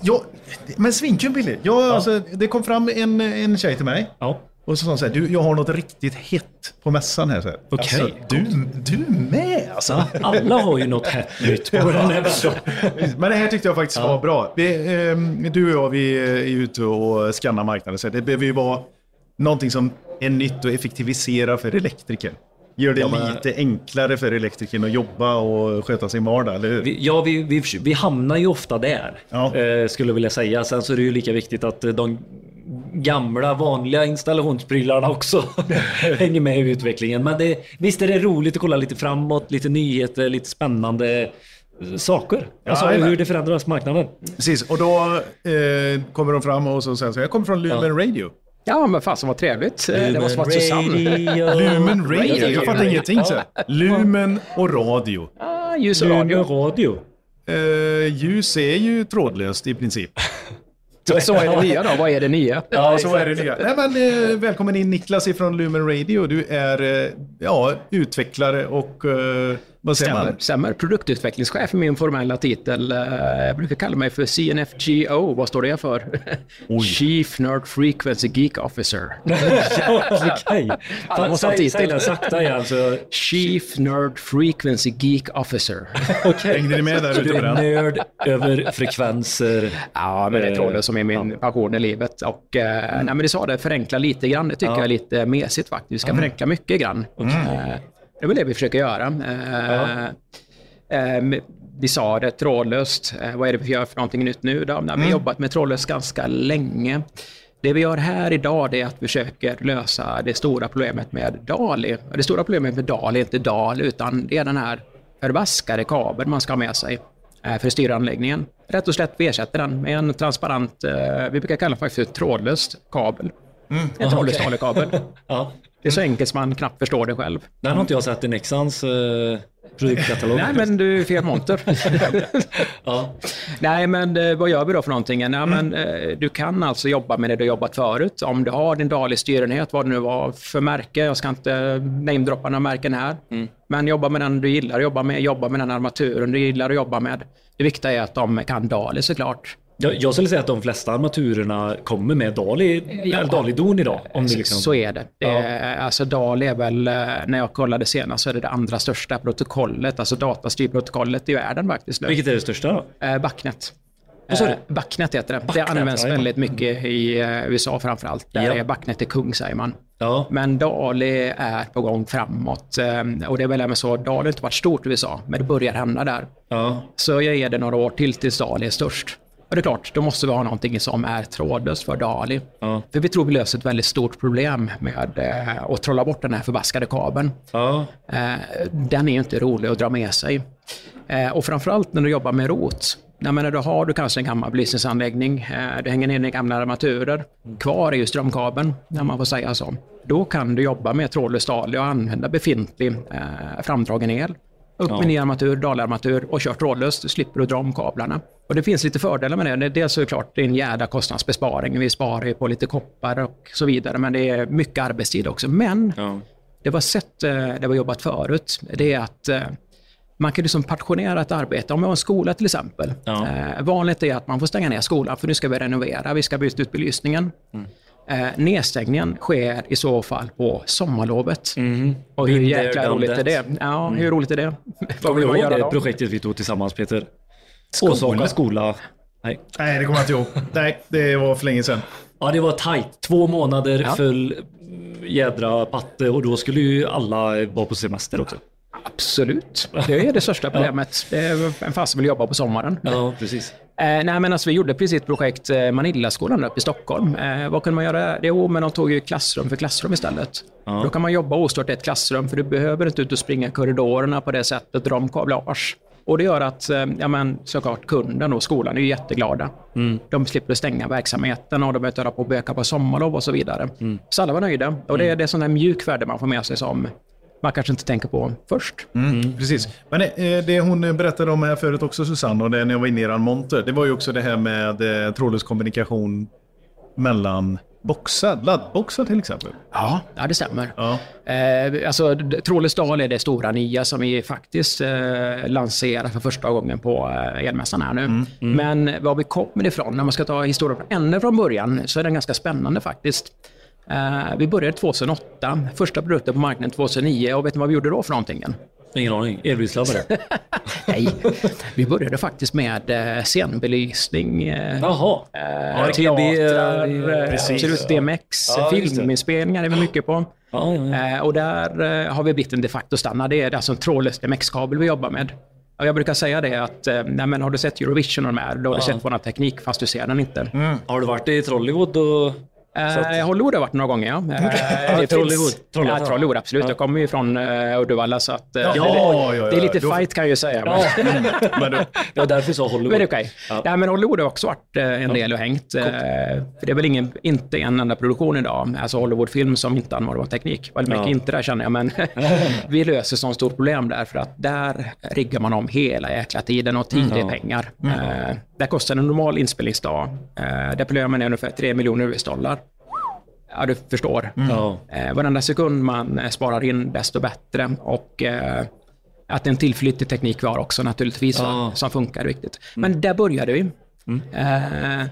Jag, men svinkul Billy. Jag, alltså, det kom fram en, en tjej till mig. Ja. Och så sa hon så här, du, jag har något riktigt hett på mässan här. Okej. Alltså, du, du med alltså. Alla har ju något hett nytt på den här. Men det här tyckte jag faktiskt var bra. Vi, ehm, du och jag, vi är ute och skannar marknaden. Så det behöver ju vara någonting som är nytt och effektivisera för elektriker. Gör det Ja, men- lite enklare för elektrikern att jobba och sköta sin vardag, eller hur? Vi, ja, vi, vi, vi hamnar ju ofta där, Ja. eh, skulle jag vilja säga. Sen så är det ju lika viktigt att eh, de gamla vanliga installationsprylarna också hänger med i utvecklingen. Men det, visst är det roligt att kolla lite framåt, lite nyheter, lite spännande eh, saker. Alltså jajamän. hur det förändras marknaden. Precis, och då eh, kommer de fram och så säger så, jag kommer från Lumen Radio. Ja, men fasen vad trevligt. Eh, det måste vara Susanne. Radio. Lumen Radio, jag fattar ingenting så. Lumen och radio. Ah, ljus och Lumen radio. radio. Eh, ljus är ju trådlöst i princip. Så, så är det nya då. Vad är det nya? Ja, så är det nya. Nej, men, eh, välkommen in Niklas ifrån Lumen Radio. Du är ja, utvecklare och eh, vad säger Stämmer, man? stämmer. Produktutvecklingschef är min formella titel. Eh, Jag brukar kalla mig för CNFGO. Vad står det för? Chief Nerd Frequency Geek Officer. Okej. ha Säg, säg den sakta igen. Så, Chief Nerd Frequency Geek Officer. Hängde ni med där ute du på är den? nörd över frekvenser. Ja, men det är trådlöst som är min passion i livet. Och, eh, nej, men det sa det, förenkla lite grann. Det tycker Ja. jag är lite mesigt faktiskt. Vi ska förenkla mycket grann. Eh, det väl det vi försöker göra. Eh, eh, vi sa det, trådlöst. Eh, vad är det vi gör för någonting nytt nu? Då? Nej, vi har jobbat med trådlöst ganska länge. Det vi gör här idag är att vi försöker lösa det stora problemet med DALI. Det stora problemet med DALI är inte DAL utan det är den här förbaskade kabeln man ska ha med sig eh, för styranläggningen. Rätt och slätt vi ersätter den med en transparent, eh, vi brukar kalla det faktiskt för trådlöst kabel. En trådlös okej. DALI-kabel. Ja. Det är så enkelt som man knappt förstår det själv. Den har inte jag sett i Nexans eh, produktkatalog. Nej, men du är fel monter. Ja. Nej, men eh, vad gör vi då för någonting? Nej, men, eh, du kan alltså jobba med det du jobbat förut. Om du har din dali styrenhet, vad det nu var för märke. Jag ska inte namedroppa några märken här. Men jobba med den du gillar att jobba med. Jobba med den armaturen du gillar att jobba med. Det viktiga är att de kan dali såklart. Jag, jag skulle säga att de flesta armaturerna kommer med Dali, Ja. Dali-don idag. Om det liksom... Så är det. det är, alltså DALI är väl, eh, när jag kollade senast, så är det det andra största protokollet, alltså datastyrprotokollet i världen faktiskt. nu. Vilket är det största då? Eh, Backnet. Vad sa du? Eh, Backnet heter det. det Backnet, används ja, ja. väldigt mycket i eh, USA framförallt. Där Ja. är Backnet är kung säger man. Ja. Men DALI är på gång framåt. eh, Och det är väl även så, DALI har inte varit stort i USA, men det börjar hända där. ja. Så jag ger det några år till tills DALI är störst. Och det är klart, då måste vi ha någonting som är trådlöst för DALI. Ja. För vi tror vi löser ett väldigt stort problem med eh, att trolla bort den här förbaskade kabeln. Ja. Eh, den är ju inte rolig att dra med sig. Eh, och framförallt när du jobbar med rot. Jag menar, då har du kanske en gammal belysningsanläggning, eh, du hänger ner gamla armaturer. Kvar är ju strömkabeln, när man får säga så. Då kan du jobba med trådlös DALI och använda befintlig eh, framdragen el. Upp med ny armatur, dalarmatur och kör trådlöst. Du slipper du dra om kablarna. Och det finns lite fördelar med det. Dels så är det är en jädra kostnadsbesparing. Vi sparar ju på lite koppar och så vidare. Men det är mycket arbetstid också. Men Ja. det var sätt eh, det var jobbat förut. Det är att eh, man kan liksom passionera ett arbete. Om vi har en skola till exempel. Ja. Eh, vanligt är att man får stänga ner skolan för nu ska vi renovera, vi ska byta ut belysningen. Mm. Eh, nedstängningen sker i så fall på sommarlovet. Och hur jäkla roligt är det? Ja, hur roligt är det? Vad Kommer vill du man göra det då? projektet vi tog tillsammans Peter? Åsaka skola. Nej. Nej, det kommer jag inte ihåg. Nej, det var för länge sedan. Ja, det var tajt. Två månader Ja. full mm, jädra patte och då skulle ju alla vara på semester också. Absolut. Det är det största problemet. Det är en fast som vill jobba på sommaren. Ja, precis. Eh, nej, men alltså, vi gjorde precis ett projekt, eh, Manillaskolan uppe i Stockholm. Eh, vad kunde man göra? Jo, men de tog ju klassrum för klassrum istället. Då kan man jobba ostört i ett klassrum, för du behöver inte ut och springa korridorerna på det sättet, dra om kablage. Och det gör att, eh, ja men såklart kunden och skolan är jätteglada. De slipper stänga verksamheten och de behöver inte höra på och böka på sommarlov och så vidare. Så alla var nöjda. Och det är det sån där mjuk värde man får med sig som man kanske inte tänker på först. Mm, Precis. Men eh, det hon berättade om här förut också, Susanne, och det när jag var inne i eran monter, det var ju också det här med eh, trådlös kommunikation mellan boxad, laddboxad till exempel. Ja, ja det stämmer. Ja. Eh, alltså, d- trådlös dal är det stora nya som vi faktiskt eh, lanserar för första gången på eh, elmässan här nu. Men var vi kommer ifrån, när man ska ta historien ända från början, så är den ganska spännande faktiskt. Eh, vi började 2008, första produkten på marknaden 2009 och vet ni vad vi gjorde då för någonting? Ingen aning. Elbilsladdare. Nej, vi började faktiskt med eh, scenbelysning, eh, Jaha. Ja, teatrar, det- precis. absolut DMX, Ja, filminspelningar är vi mycket på. Ja, ja, ja. Och där har vi blivit en de facto-standard. Det är alltså en trådlös DMX-kabel vi jobbar med. Och jag brukar säga det att, nej, men har du sett Eurovision och de här, då har du sett vår teknik fast du ser den inte. Har du varit i Trollywood och... Eh, Hollywood har varit några gånger, ja. Eh, det finns- Trollywood. Ja, Trollywood, absolut. Jag kommer ju från uh, Uddevalla, så att, eh, det, ja, ja. det är lite Då- fight kan jag ju säga. Men, Men du, Det var därför jag sa Hollywood. men det är okej. Ja. Nej, men Hollywood har också varit eh, en del och hängt. eh, för det är väl ingen, inte en enda produktion idag, alltså Hollywoodfilm, som inte använder vår teknik. Väldigt mycket Ja. inte där känner jag, men vi löser sånt stort problem där, för att där riggar man om hela jäkla tiden och tid är Ja. pengar. Eh, där kostar en normal inspelningsdag, eh, där plöjer man ner ungefär 3 miljoner US-dollar. Ja, du förstår. Ja. Eh, varenda sekund man eh, sparar in, desto bättre. Och eh, att det är en tillförlitlig teknik vi har också naturligtvis, Ja. som funkar är viktigt. Men där började vi. Eh,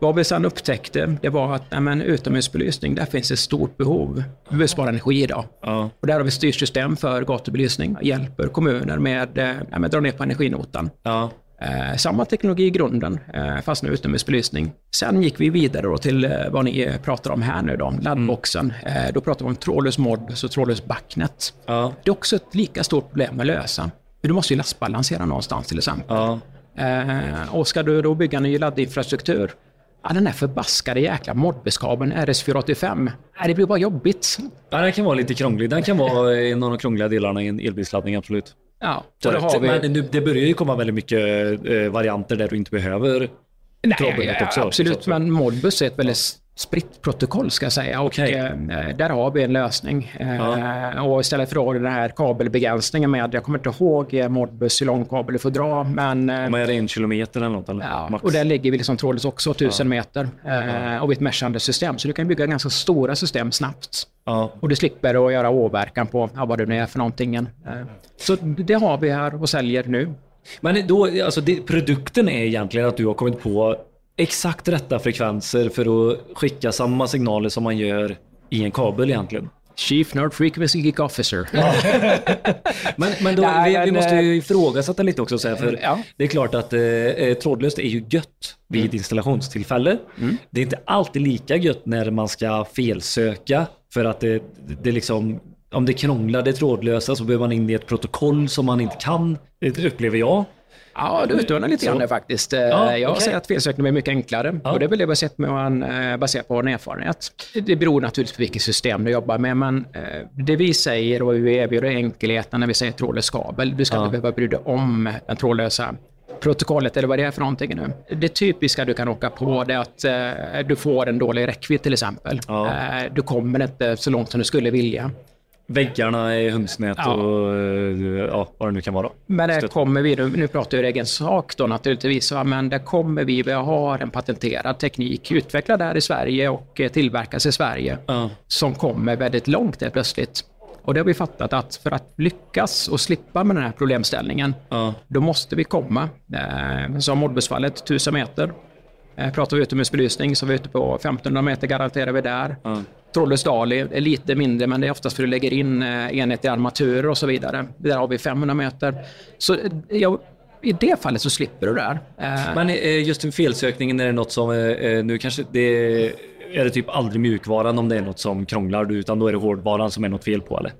vad vi sedan upptäckte, det var att nej, utomhusbelysning, där finns ett stort behov. Vi behöver spara energi idag. Ja. Och där har vi styrsystem för gatubelysning, hjälper kommuner med, eh, med att dra ner på energinotan. Ja. Eh, samma teknologi i grunden, eh, fast nu utomhusbelysning. Sen gick vi vidare då till eh, vad ni eh, pratar om här nu då, laddboxen. Eh, då pratar vi om trådlös modbus och trådlös backnet. Ja. Det är också ett lika stort problem att lösa. Du måste ju lastbalansera någonstans till exempel. Ja. Eh, och ska du då bygga ny laddinfrastruktur, ja, den här förbaskade jäkla modbuskabeln RS485, nej, det blir bara jobbigt. Ja, den kan vara lite krånglig. Den kan vara en av de krångliga delarna i en elbilsladdning, absolut. Ja, och det har vi... Men nu- det börjar ju komma väldigt mycket eh, varianter där du inte behöver trådbundet också. absolut, Så- men Modbus är ett väldigt spritt protokoll ska jag säga. Och Okej. eh, där har vi en lösning. Eh, och istället för då den här kabelbegränsningen med, jag kommer inte ihåg eh, Modbus hur lång kabel du får dra, men eh, man är en kilometer eller något, eller? Ja, Max. och där ligger vi liksom trådlöst också, 1000 meter. Eh, och vi är ett meshande system, så du kan bygga ganska stora system snabbt. Ja. Och du slipper att göra åverkan på ja, vad det nu är för någonting. Så det har vi här och säljer nu. Men då, alltså det, produkten är egentligen att du har kommit på exakt rätta frekvenser för att skicka samma signaler som man gör i en kabel egentligen. Chief Nerd Frequency Geek Officer. Men, men då, Nej, vi, vi måste eh, ju ifrågasätta lite också. Så här, för Ja. Det är klart att eh, eh, trådlöst är ju gött vid installationstillfälle. Det är inte alltid lika gött när man ska felsöka. För att det, det liksom, om det krånglar det trådlösa så behöver man in i ett protokoll som man inte kan, det upplever jag. Ja, du utmanar lite grann faktiskt. Eh, Ja, jag okej. säger att felsökning blir mycket enklare. Ja. Och det är väl det med en, eh, baserat på vår erfarenhet. Det beror naturligtvis på vilket system du jobbar med, men eh, det vi säger och vi erbjuder är enkelheten när vi säger trådlös kabel. Du ska Ja. inte behöva bry dig om den trådlösa protokollet eller vad det är för någonting nu. Det typiska du kan åka på det är att eh, du får en dålig räckvidd till exempel. Ja. Eh, du kommer inte så långt som du skulle vilja. Väggarna är hönsnät Ja. och eh, ja, vad det nu kan vara. Men Stöt- kommer vi, nu nu pratar jag egen sak då naturligtvis, men där kommer vi, vi har en patenterad teknik utvecklad här i Sverige och eh, tillverkas i Sverige Ja. som kommer väldigt långt helt plötsligt. Och det har vi fattat att för att lyckas och slippa med den här problemställningen, Ja. då måste vi komma, eh, som Modbusfallet, 1000 meter. Eh, pratar vi utomhusbelysning så är vi ute på 1500 meter garanterar vi där. Dali är lite mindre, men det är oftast för att du lägger in eh, enheter i armaturer och så vidare. Där har vi 500 meter. Så eh, ja, i det fallet så slipper du det där. Eh, Men just en felsökningen, är det något som, nu kanske det är det typ aldrig mjukvaran om det är något som krånglar, utan då är det hårdvaran som är något fel på eller?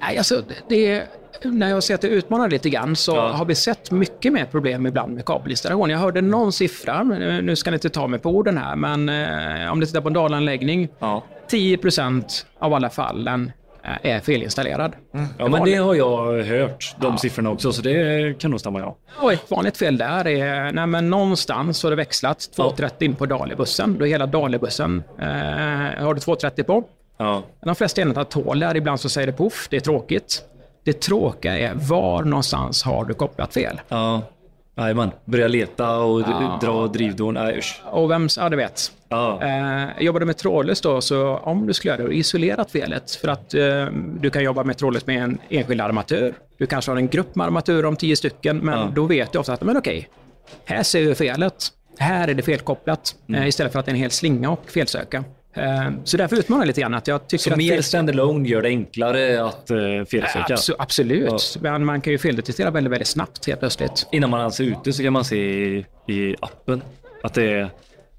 Nej, alltså, det, när jag ser att det utmanar lite grann så Ja. har vi sett mycket mer problem ibland med kabelinstallation. Jag hörde någon siffra, nu ska ni inte ta mig på orden här, men eh, om du tittar på en dalanläggning, Ja. 10% av alla fallen eh, är felinstallerad. Ja, men det har jag hört, de siffrorna också, så det kan nog stämma ja. Och ett vanligt fel där är, nej men någonstans har det växlat 230 in på Dalibussen. Då är hela Dalibussen, eh, har du 230 på. Ja. De flesta enheterna tål det här. Ibland så säger det poff, det är tråkigt. Det tråkiga är var någonstans har du kopplat fel? Ja. Jajamän. Börja leta och Ja. dra drivdon. Nej, usch. Och vems, ja du vet. Ja. Eh, jobbade med trådlöst då, så om du skulle göra det, isolerat felet. För att eh, du kan jobba med trådlöst med en enskild armatur. Du kanske har en grupp med armaturer om tio stycken, men Ja. då vet du ofta att, men okej, här ser vi felet. Här är det felkopplat, Mm. eh, istället för att det är en hel slinga och felsöka. Eh, så därför utmanar jag lite grann att jag tycker Så att mer standalone gör det enklare att uh, felsöka. Abso- absolut, men man kan ju feldetektera väldigt, väldigt snabbt helt plötsligt. Innan man ens är ute så kan man se i, i appen att det är...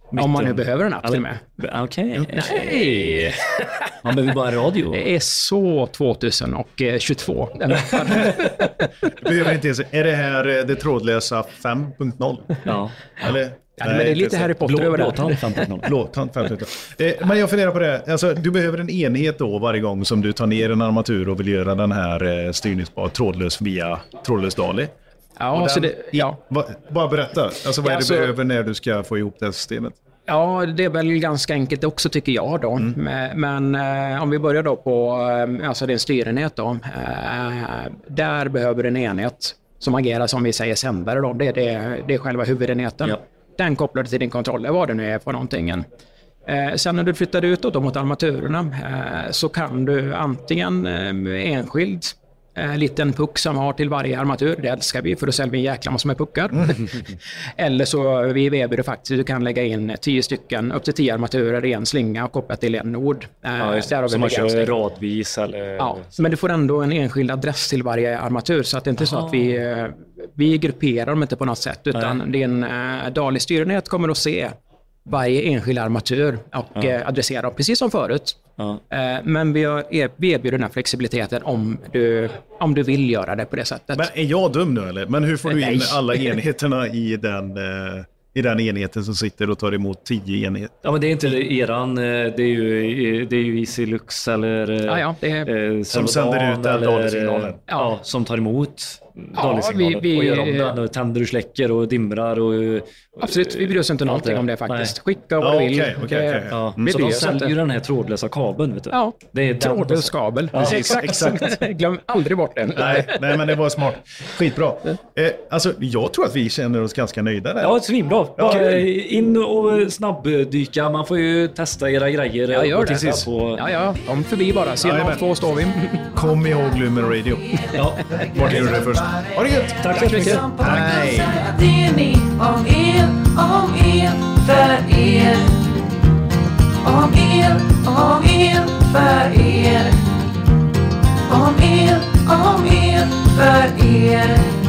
Om man nu mitten- behöver en app till och med. Okej. Nej. Man behöver bara en radio. Det är så 2022. Eller, Behöver inte ens, är det här eh, det trådlösa 5.0? Ja. Eller? Ja, men det är lite Harry Potter över det. Blåtand 5.0. Blåtand 5.0. Eh, men jag funderar på det. Alltså, du behöver en enhet då varje gång som du tar ner en armatur och vill göra den här eh, styrningsbar trådlös via trådlös DALI. Ja, så Den- det, ja. Va, bara berätta. Alltså, vad är det Alltså- du behöver när du ska få ihop det här systemet? ja, det är väl ganska enkelt också tycker jag då. Men, men eh, om vi börjar då på eh, alltså din styrenhet då. Eh, där behöver du en enhet som agerar som vi säger sändare då. Det är, det, det är själva huvudenheten. Ja. Den kopplar du till din kontroller, vad det nu är för någonting. Eh, sen när du flyttar utåt mot armaturerna eh, så kan du antingen eh, enskilt en liten puck som har till varje armatur. Det älskar vi för då säljer vi en jäkla massa med puckar. Eller så vi erbjuder faktiskt du kan lägga in tio stycken, upp till tio armaturer i en slinga och koppla till en nod. Eh, Ja, där det. Så man kör radvis eller... Ja, men du får ändå en enskild adress till varje armatur så att det inte är så att vi, eh, vi grupperar dem inte på något sätt utan din uh, DALI styrenhet kommer att se varje enskild armatur och eh, adressera dem precis som förut. Ja. Eh, men vi, har, vi erbjuder den här flexibiliteten om du, om du vill göra det på det sättet. Men är jag dum nu eller? Men hur får du in Nej. alla enheterna i den, eh, i den enheten som sitter och tar emot tio enheter? Ja, men det är inte eran, eh, det är ju, det är ju Isilux eller... Ja, ja, det är- Som sänder ut den eller, eh, Ja, som tar emot Ja, vi- vi- och gör om den och tänder och släcker och dimrar och... Absolut, vi bryr oss inte någonting det. om det faktiskt. Nej. Skicka vad Ja, du vill. okej, Det- okej. Ja, Vi så bryr de säljer inte. ju den här trådlösa kabeln, vet du. Ja, det är trådlös kabel. Ja, exakt. exakt. Glöm aldrig bort den. Nej, nej, men det var smart. Skitbra. Eh, alltså, jag tror att vi känner oss ganska nöjda där. Ja, svinbra. Ja. In och snabbdyka. Man får ju testa era grejer. Jag gör det. precis På... Ja, ja, kom förbi bara. Scen Jajamän. två står vi. Kom ihåg Lumen Radio. Ja. Martin gjorde det först. Ha det gött! Tack så mycket. Hej! Det är ni om er, om er, för er. Om er, om er, för er. Om er, om er, för er.